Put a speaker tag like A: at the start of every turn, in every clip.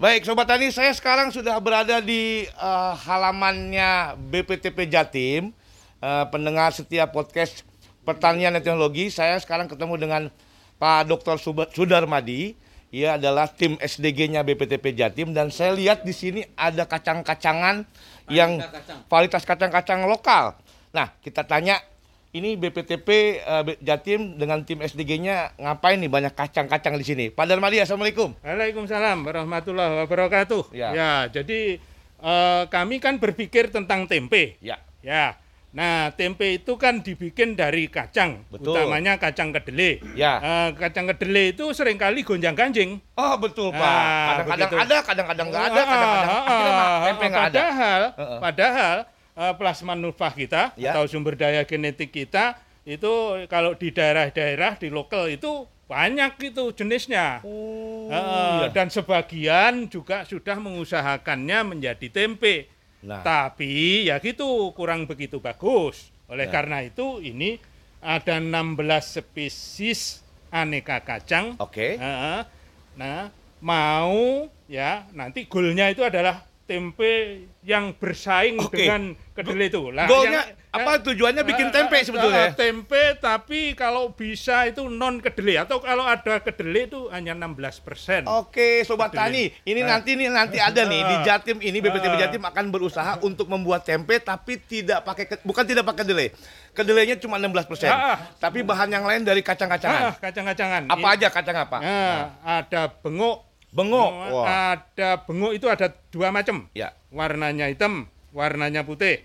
A: Baik, Sobat Tani, saya sekarang sudah berada di uh, halamannya BPTP Jatim. Uh, pendengar setiap podcast pertanian dan teknologi, saya sekarang ketemu dengan Pak Dr. Sudarmadi. Ia adalah tim SDG-nya BPTP Jatim dan saya lihat di sini ada kacang-kacangan yang kualitas kacang-kacang lokal. Nah, kita tanya ini BPTP uh, eh, Jatim dengan tim SDG-nya ngapain nih banyak kacang-kacang di sini? Pak Darmadi, Assalamualaikum.
B: Waalaikumsalam warahmatullahi wabarakatuh. Ya, ya jadi uh, kami kan berpikir tentang tempe. Ya. Ya. Nah, tempe itu kan dibikin dari kacang, betul. utamanya kacang kedelai. Ya. Uh, kacang kedelai itu sering kali gonjang-ganjing.
A: Oh, betul, Pak. Nah, kadang-kadang ada, kadang-kadang nggak ada, kadang-kadang uh, uh,
B: tempe nggak ada. Padahal, uh, uh. padahal uh, plasma nurfah kita ya. atau sumber daya genetik kita itu kalau di daerah-daerah di lokal itu banyak itu jenisnya oh, uh, iya. dan sebagian juga sudah mengusahakannya menjadi tempe nah. tapi ya gitu kurang begitu bagus oleh ya. karena itu ini ada 16 spesies aneka kacang oke okay. uh, nah mau ya nanti goalnya itu adalah tempe yang bersaing okay. dengan kedelai itu.
A: Lah, Goalnya yang, apa tujuannya bikin uh, tempe sebetulnya?
B: Uh, tempe tapi kalau bisa itu non kedelai atau kalau ada kedelai itu hanya 16 persen.
A: Oke, sobat kedelai. tani, ini nanti nih nanti ada nih di Jatim ini BPTB Jatim akan berusaha untuk membuat tempe tapi tidak pakai bukan tidak pakai kedelai. Kedelainya cuma 16 persen, uh, tapi bahan yang lain dari kacang-kacangan. Uh,
B: kacang-kacangan.
A: Apa ini, aja kacang apa? Uh,
B: nah. Ada bengok,
A: Bengok.
B: Wah. Ada bengok itu ada dua macam. Ya. Warnanya hitam, warnanya putih.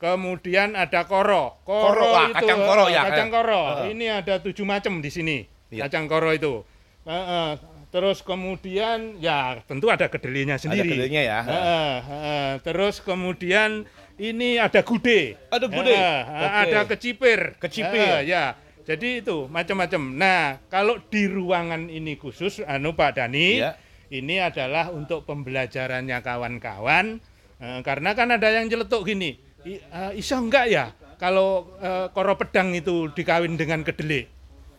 B: Kemudian ada koro. Koro, koro wah, itu
A: kacang koro ya.
B: Kacang koro. Uh. Ini ada tujuh macam di sini. Ya. Kacang koro itu. Uh, uh, terus kemudian ya tentu ada kedelainya sendiri. Ada
A: kedelainya ya. Uh, uh,
B: uh, terus kemudian ini ada gude.
A: Ada gude. Uh,
B: okay. Ada kecipir.
A: Kecipir.
B: Uh, ya. Jadi itu macam-macam. Nah, kalau di ruangan ini khusus, anu Pak Dani, ya. ini adalah untuk pembelajarannya kawan-kawan. Eh, karena kan ada yang jeletuk gini, I, uh, iso enggak ya kalau uh, koro pedang itu dikawin dengan kedelai?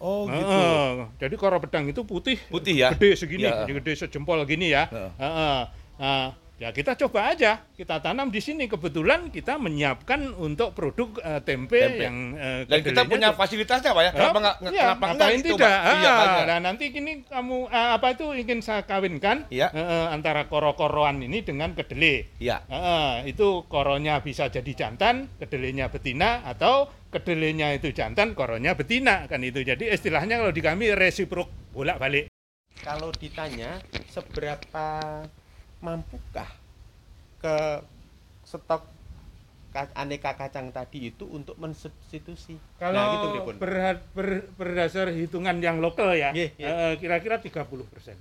A: Oh gitu. Uh,
B: jadi koro pedang itu putih,
A: putih ya,
B: gede segini, ya. gede sejempol gini ya. Uh. Uh, uh, uh, Ya kita coba aja, kita tanam di sini. Kebetulan kita menyiapkan untuk produk uh, tempe, tempe yang
A: uh, dan kita punya fasilitasnya pak ya.
B: Kenapa nggak ya, kenapa enggak gitu, tidak? Pak? Iya, ah, nah nanti kini kamu uh, apa itu ingin saya kawinkan ya. uh, antara koro-koroan ini dengan kedelai. Ya. Uh, itu koronya bisa jadi jantan, kedelainya betina atau kedelainya itu jantan, koronya betina kan itu. Jadi istilahnya kalau di kami resiprok bolak-balik.
C: Kalau ditanya seberapa mampukah ke stok aneka kacang tadi itu untuk mensubstitusi.
B: Kalau nah, gitu, ber, ber, berdasar hitungan yang lokal ya, yeah, yeah. Uh, kira-kira 30 persen.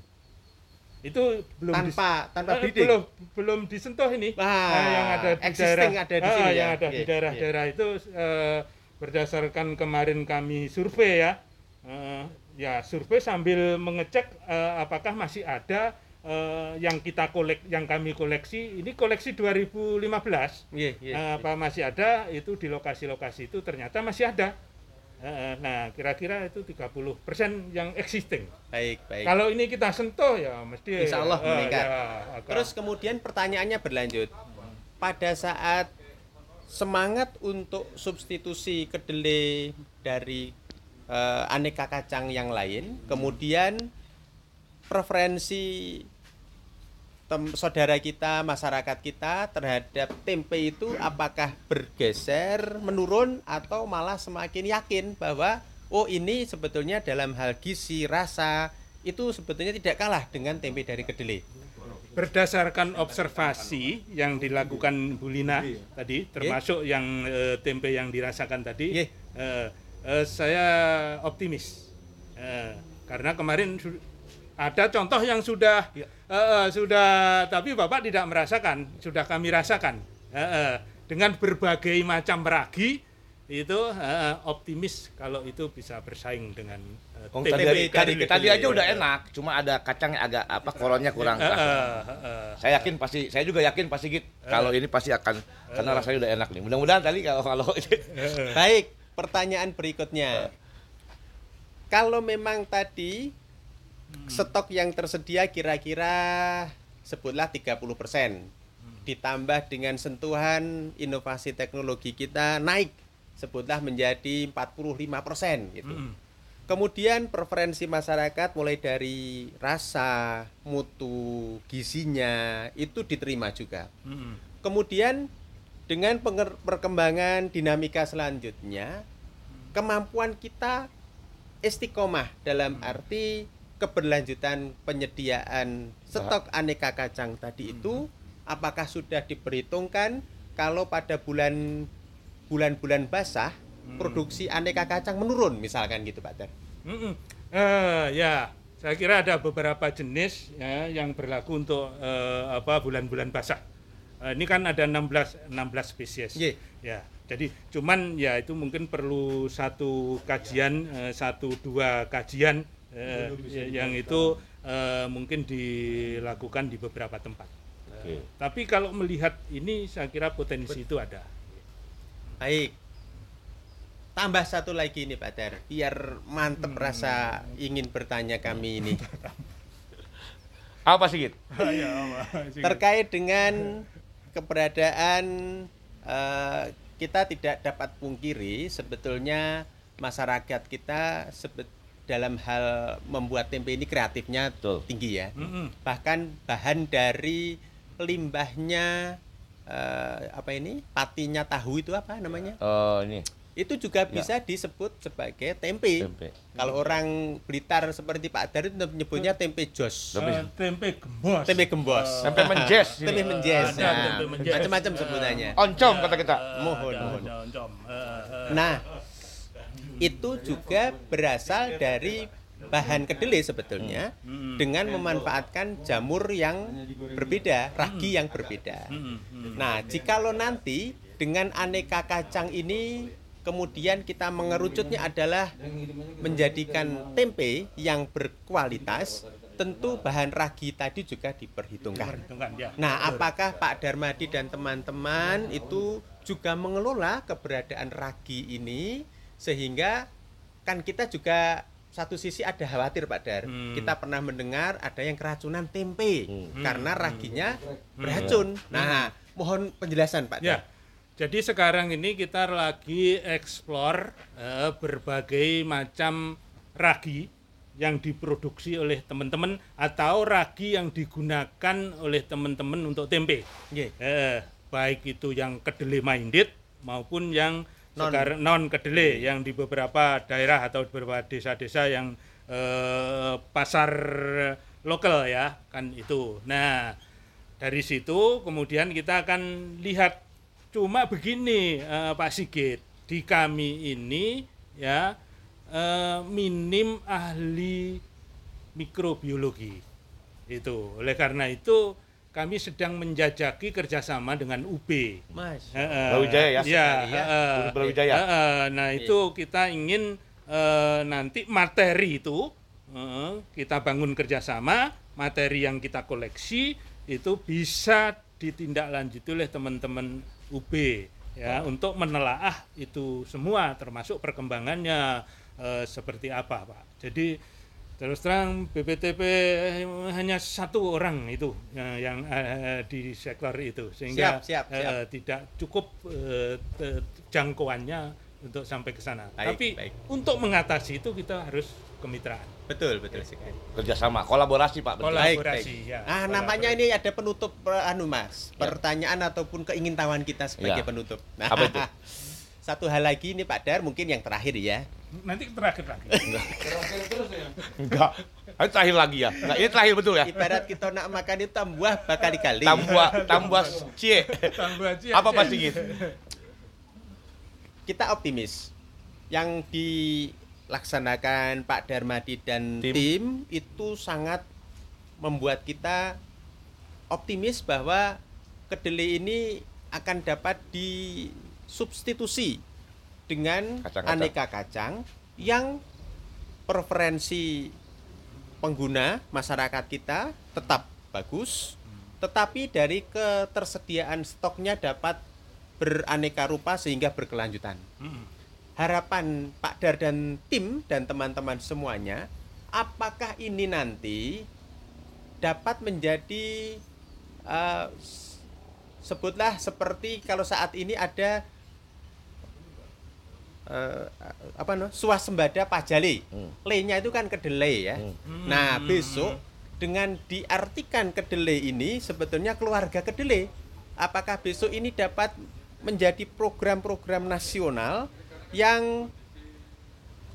B: Itu belum
C: tanpa dis, tanpa
B: uh, belum belum disentuh ini.
C: Nah, uh, yang ada di daerah
B: ada di sini ya. yang ada yeah, di daerah-daerah yeah. itu uh, berdasarkan kemarin kami survei ya. Uh, ya survei sambil mengecek uh, apakah masih ada uh, yang kita kolek yang kami koleksi ini koleksi 2015 yeah, yeah, uh, apa masih ada? Itu di lokasi-lokasi itu ternyata masih ada. Uh, nah kira-kira itu 30 persen yang existing.
C: Baik baik.
B: Kalau ini kita sentuh ya mesti
C: Insya Allah uh, Ya, terus kemudian pertanyaannya berlanjut. Pada saat semangat untuk substitusi kedelai dari uh, aneka kacang yang lain kemudian preferensi tem saudara kita, masyarakat kita terhadap tempe itu apakah bergeser, menurun atau malah semakin yakin bahwa oh ini sebetulnya dalam hal gizi, rasa itu sebetulnya tidak kalah dengan tempe dari kedelai.
B: Berdasarkan observasi yang dilakukan Bu Lina tadi, termasuk yeah. yang e, tempe yang dirasakan tadi, yeah. Eh, saya optimis Eh, karena kemarin ada contoh yang sudah
A: Ya.
B: eh, eh, sudah tapi bapak tidak merasakan sudah kami rasakan Eh, eh, dengan berbagai macam ragi itu eh, optimis kalau itu bisa bersaing dengan eh,
A: Oh, tadi, tadi,
C: dari
A: tadi
C: kedelai.
A: aja udah enak, cuma ada kacang yang agak apa kolonnya kurang.
B: Eh, eh, eh.
A: Saya yakin pasti, saya juga yakin pasti gitu. Kalau ini pasti akan, karena rasanya udah enak nih. Mudah-mudahan tadi kalau kalau
C: Baik, pertanyaan berikutnya. Kalau memang tadi stok yang tersedia kira-kira sebutlah 30% ditambah dengan sentuhan inovasi teknologi kita naik sebutlah menjadi 45% gitu.
B: Mm.
C: Kemudian preferensi masyarakat mulai dari rasa, mutu, gizinya itu diterima juga.
B: Mm.
C: Kemudian dengan perkembangan dinamika selanjutnya, kemampuan kita istiqomah dalam arti keberlanjutan penyediaan stok aneka kacang tadi itu apakah sudah diperhitungkan kalau pada bulan bulan-bulan basah produksi aneka kacang menurun misalkan gitu Pak Ter.
B: Mm-mm. Eh, ya, saya kira ada beberapa jenis ya, yang berlaku untuk eh, apa bulan-bulan basah. Eh, ini kan ada 16 16 spesies.
C: Nggih.
B: Ya, jadi cuman ya itu mungkin perlu satu kajian, eh, satu dua kajian eh, ya- yang itu eh, mungkin dilakukan di beberapa tempat.
A: Oke.
B: Tapi kalau melihat ini, saya kira potensi itu ada.
C: Baik. Tambah satu lagi nih Pak Ter, biar mantep rasa ingin bertanya kami ini.
A: apa sih gitu?
C: terkait dengan keberadaan eh, kita tidak dapat pungkiri sebetulnya masyarakat kita sebet dalam hal membuat tempe ini kreatifnya
A: Betul.
C: tinggi ya
B: Mm-mm.
C: bahkan bahan dari limbahnya eh, apa ini patinya tahu itu apa namanya
A: Oh ini
C: itu juga bisa disebut sebagai tempe.
A: tempe.
C: kalau orang Blitar seperti Pak Dar itu menyebutnya tempe jos
A: Tempe-
B: Eh, tempe gembos.
C: tempe gembos
A: Tempe menjes.
C: tempe menjes
B: Ada
C: nah,
B: tempe menjes.
C: macam-macam sebutannya
A: Oncom kata kita.
C: Mohon,
B: Ada,
C: mohon.
B: Eh, eh.
C: Nah, itu juga berasal dari bahan kedelai sebetulnya
B: Hmm.
C: dengan memanfaatkan jamur yang berbeda, ragi yang berbeda.
B: Mm, mm.
C: Nah, jikalau nanti dengan aneka kacang ini kemudian kita mengerucutnya adalah menjadikan tempe yang berkualitas, tentu bahan ragi tadi juga diperhitungkan.
B: Perhitungkan, ya.
C: Nah, apakah Pak Darmadi dan teman-teman itu juga mengelola keberadaan ragi ini sehingga kan kita juga satu sisi ada khawatir Pak Dar.
B: Hmm.
C: Kita pernah mendengar ada yang keracunan tempe
A: Hmm.
C: karena raginya beracun. Nah, mohon penjelasan Pak
B: Ya,
C: Dar.
B: jadi sekarang ini kita lagi eksplor eh, berbagai macam ragi yang diproduksi oleh teman-teman atau ragi yang digunakan oleh teman-teman untuk tempe.
C: Nggih.
B: Eh, baik itu yang kedelai minded maupun yang
C: Non.
B: sekarang non kedelai yang di beberapa daerah atau beberapa desa-desa yang eh, pasar lokal ya kan itu. Nah dari situ kemudian kita akan lihat cuma begini eh, Pak Sigit di kami ini ya eh, minim ahli mikrobiologi itu oleh karena itu kami sedang menjajaki kerjasama dengan UB
C: Mas.
B: Heeh.
A: Brawijaya ya?
B: Iya,
C: ya.
B: heeh.
A: Uni Brawijaya.
B: Heeh, Nah, itu kita ingin eh, nanti materi itu eh, kita bangun kerjasama, materi yang kita koleksi itu bisa ditindaklanjuti oleh teman-teman UB ya untuk menelaah itu semua termasuk perkembangannya eh, seperti apa, Pak. Jadi terus terang BPTP hanya satu orang itu eh, yang eh, di sektor itu sehingga
C: Siap, siap,
B: eh,
C: siap.
B: tidak cukup eh, te- jangkauannya untuk sampai ke sana.
C: Baik,
B: Tapi
C: baik.
B: untuk mengatasi itu kita harus kemitraan,
C: Betul, betul sekali.
A: Kerjasama, kolaborasi Pak. Betul.
C: Baik,
B: kolaborasi.
C: baik.
B: Ya,
C: Ah, nampaknya ini ada penutup eh, anu Mas,
A: Ya.
C: pertanyaan ataupun keingintahuan kita sebagai
A: Ya.
C: penutup. Nah,
A: Apa itu?
C: Satu hal lagi ini Pak Dar mungkin yang terakhir ya.
B: Nanti terakhir lagi.
A: Enggak. Ini terakhir lagi ya. Enggak, ini terakhir betul ya.
C: Ibarat kita nak makan itu tambah bakal dikali.
A: Tambah tambah cie.
B: Tambah aja.
A: Apa Pak Sigit?
C: Kita optimis yang dilaksanakan Pak Darmadi dan
A: Tim.
C: tim, itu sangat membuat kita optimis bahwa kedelai ini akan dapat disubstitusi dengan
A: Kacang-kacang.
C: aneka kacang yang preferensi pengguna masyarakat kita tetap bagus, tetapi dari ketersediaan stoknya dapat beraneka rupa sehingga berkelanjutan.
B: Mm.
C: Harapan Pak Dar dan tim dan teman-teman semuanya, apakah ini nanti dapat menjadi s- sebutlah seperti kalau saat ini ada eh, apa no swasembada pajale.
A: Hmm.
C: Le-nya itu kan kedelai ya.
A: Hmm.
C: Nah, besok dengan diartikan kedelai ini sebetulnya keluarga kedelai. Apakah besok ini dapat menjadi program-program nasional yang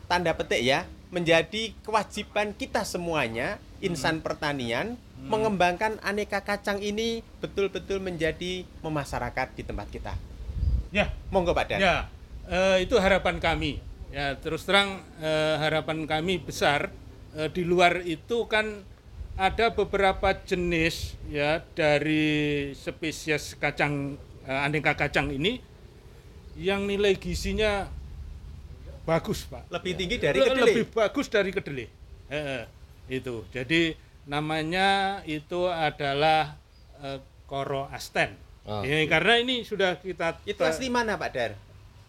C: tanda petik ya menjadi kewajiban kita semuanya insan pertanian mengembangkan aneka kacang ini betul-betul menjadi memasyarakat di tempat kita.
B: Ya,
C: Monggo Pak Dan.
B: Ya, eh, itu harapan kami. Ya, terus terang eh, harapan kami besar eh, di luar itu kan ada beberapa jenis ya dari spesies kacang eh, aneka kacang ini yang nilai gizinya bagus, Pak.
C: Lebih tinggi dari kedelai.
B: Lebih bagus dari kedelai. Eh, itu. Jadi namanya itu adalah eh, koro asten.
A: Ah.
B: Ini karena ini sudah kita
C: Itu asli mana Pak Dar?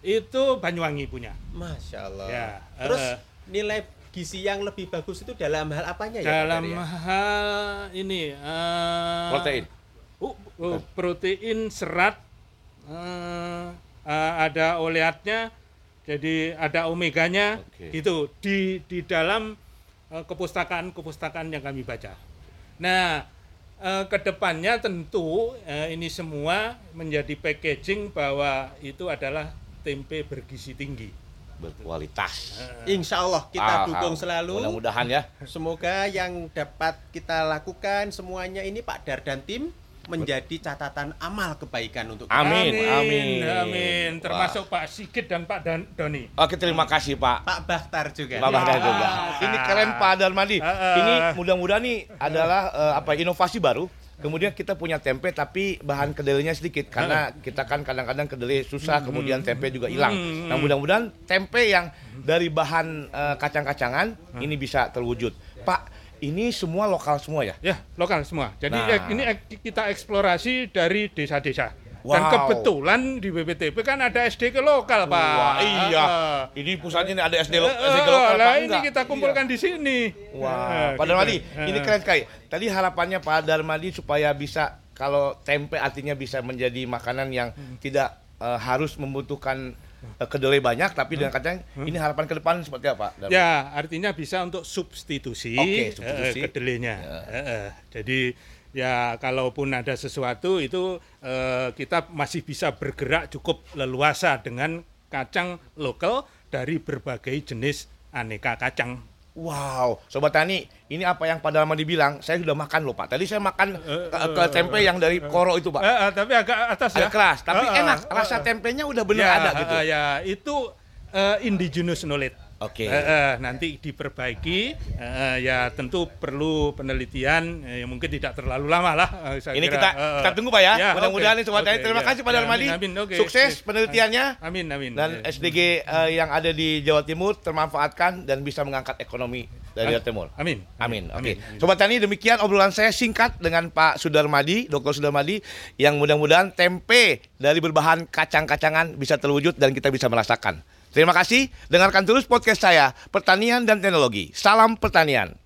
B: Itu Banyuwangi punya.
C: Masya Allah.
B: Ya,
C: Terus
B: eh.
C: nilai gizi yang lebih bagus itu dalam hal apanya ya? Pak
B: Dalam
C: ya?
B: hal ini eh,
A: Protein.
B: uh, uh, protein, serat, eh, eh, ada oleatnya, jadi ada omeganya,
A: Oke.
B: gitu di di dalam eh, kepustakaan-kepustakaan yang kami baca. Nah, eh, ke depannya tentu ini semua menjadi packaging bahwa itu adalah tempe bergizi tinggi.
A: Berkualitas.
C: Insya Allah kita
A: Ah,
C: dukung
A: ah.
C: selalu.
A: Mudah-mudahan ya.
C: Semoga yang dapat kita lakukan semuanya ini Pak Dar dan tim menjadi catatan amal kebaikan untuk kita.
A: Amin, amin.
B: amin, amin.
A: Wah.
B: Termasuk Pak Sigit dan Pak Dan Doni.
A: Oke, terima kasih Pak.
C: Pak Bahtar juga.
A: Pak Bahdar
B: Ya.
A: juga. Ini keren Pak Darmadi.
B: Ah, ah.
A: Ini mudah-mudahan nih adalah eh, apa inovasi baru. Kemudian kita punya tempe tapi bahan kedelainya sedikit karena kita kan kadang-kadang kedelai susah kemudian tempe juga hilang.
B: Hmm.
A: Nah, mudah-mudahan tempe yang dari bahan eh, kacang-kacangan ini bisa terwujud. Pak, ini semua lokal semua ya?
B: Ya, lokal semua. Jadi
A: Nah.
B: eh, ini kita eksplorasi dari desa-desa. Dan
A: Wow.
B: kebetulan di BPTP kan ada SDG lokal, Pak.
A: Wah, iya.
B: Eh,
A: Ini pusatnya ini ada SD, lo-
B: eh,
A: SD
B: eh,
A: lokal
B: lah ini
A: enggak?
B: kita kumpulkan
A: Iya.
B: di sini.
A: Wah,
B: Eh,
A: Pak
B: gitu.
A: Darmadi, ini
B: Eh,
A: keren sekali. Tadi harapannya Pak Darmadi supaya bisa kalau tempe artinya bisa menjadi makanan yang
B: Hmm.
A: tidak eh, harus membutuhkan eh, kedelai banyak, tapi dengan kacang ini harapan ke depan seperti apa? Darmadi?
B: Hmm. Ya, artinya bisa untuk substitusi, eh,
A: substitusi.
B: kedelainya.
A: Ya.
B: Eh, eh. Jadi ya kalaupun ada sesuatu itu eh, kita masih bisa bergerak cukup leluasa dengan kacang lokal dari berbagai jenis aneka kacang.
A: Wow, Sobat Tani, ini apa yang Pak Darmadi bilang, saya sudah makan loh Pak. Tadi saya makan
B: Eh,
A: ke, ke tempe yang dari koro itu Pak.
B: Eh, eh, tapi agak atas ya.
A: Agak keras, tapi
B: Eh, eh,
A: enak.
B: eh,
A: Rasa
B: eh.
A: tempenya udah bener
B: ya,
A: ada gitu.
B: eh, ya, itu eh, indigenous knowledge.
A: Oke.
B: Eh, eh, nanti diperbaiki, eh, ya tentu perlu penelitian, eh, yang mungkin tidak terlalu lama lah. eh, saya
A: Ini
B: kira.
A: kita
B: eh.
A: kita tunggu Pak ya.
B: Ya,
A: Mudah-mudahan Tani.
B: oke,
A: Terima
B: ya.
A: kasih Pak Darmadi.
B: amin, amin, oke.
A: Sukses
B: Oke.
A: penelitiannya.
B: Amin, amin.
A: dan
B: Eh,
A: SDG eh, yang ada di Jawa Timur termanfaatkan dan bisa mengangkat ekonomi dari Jawa Timur.
B: Amin.
A: Amin. Oke.
B: Amin.
A: Sobat Tani demikian obrolan saya singkat dengan Pak Sudarmadi, Dr. Sudarmadi yang mudah-mudahan tempe dari berbahan kacang-kacangan bisa terwujud dan kita bisa merasakan. Terima kasih. Dengarkan terus podcast saya, Pertanian dan Teknologi. Salam pertanian.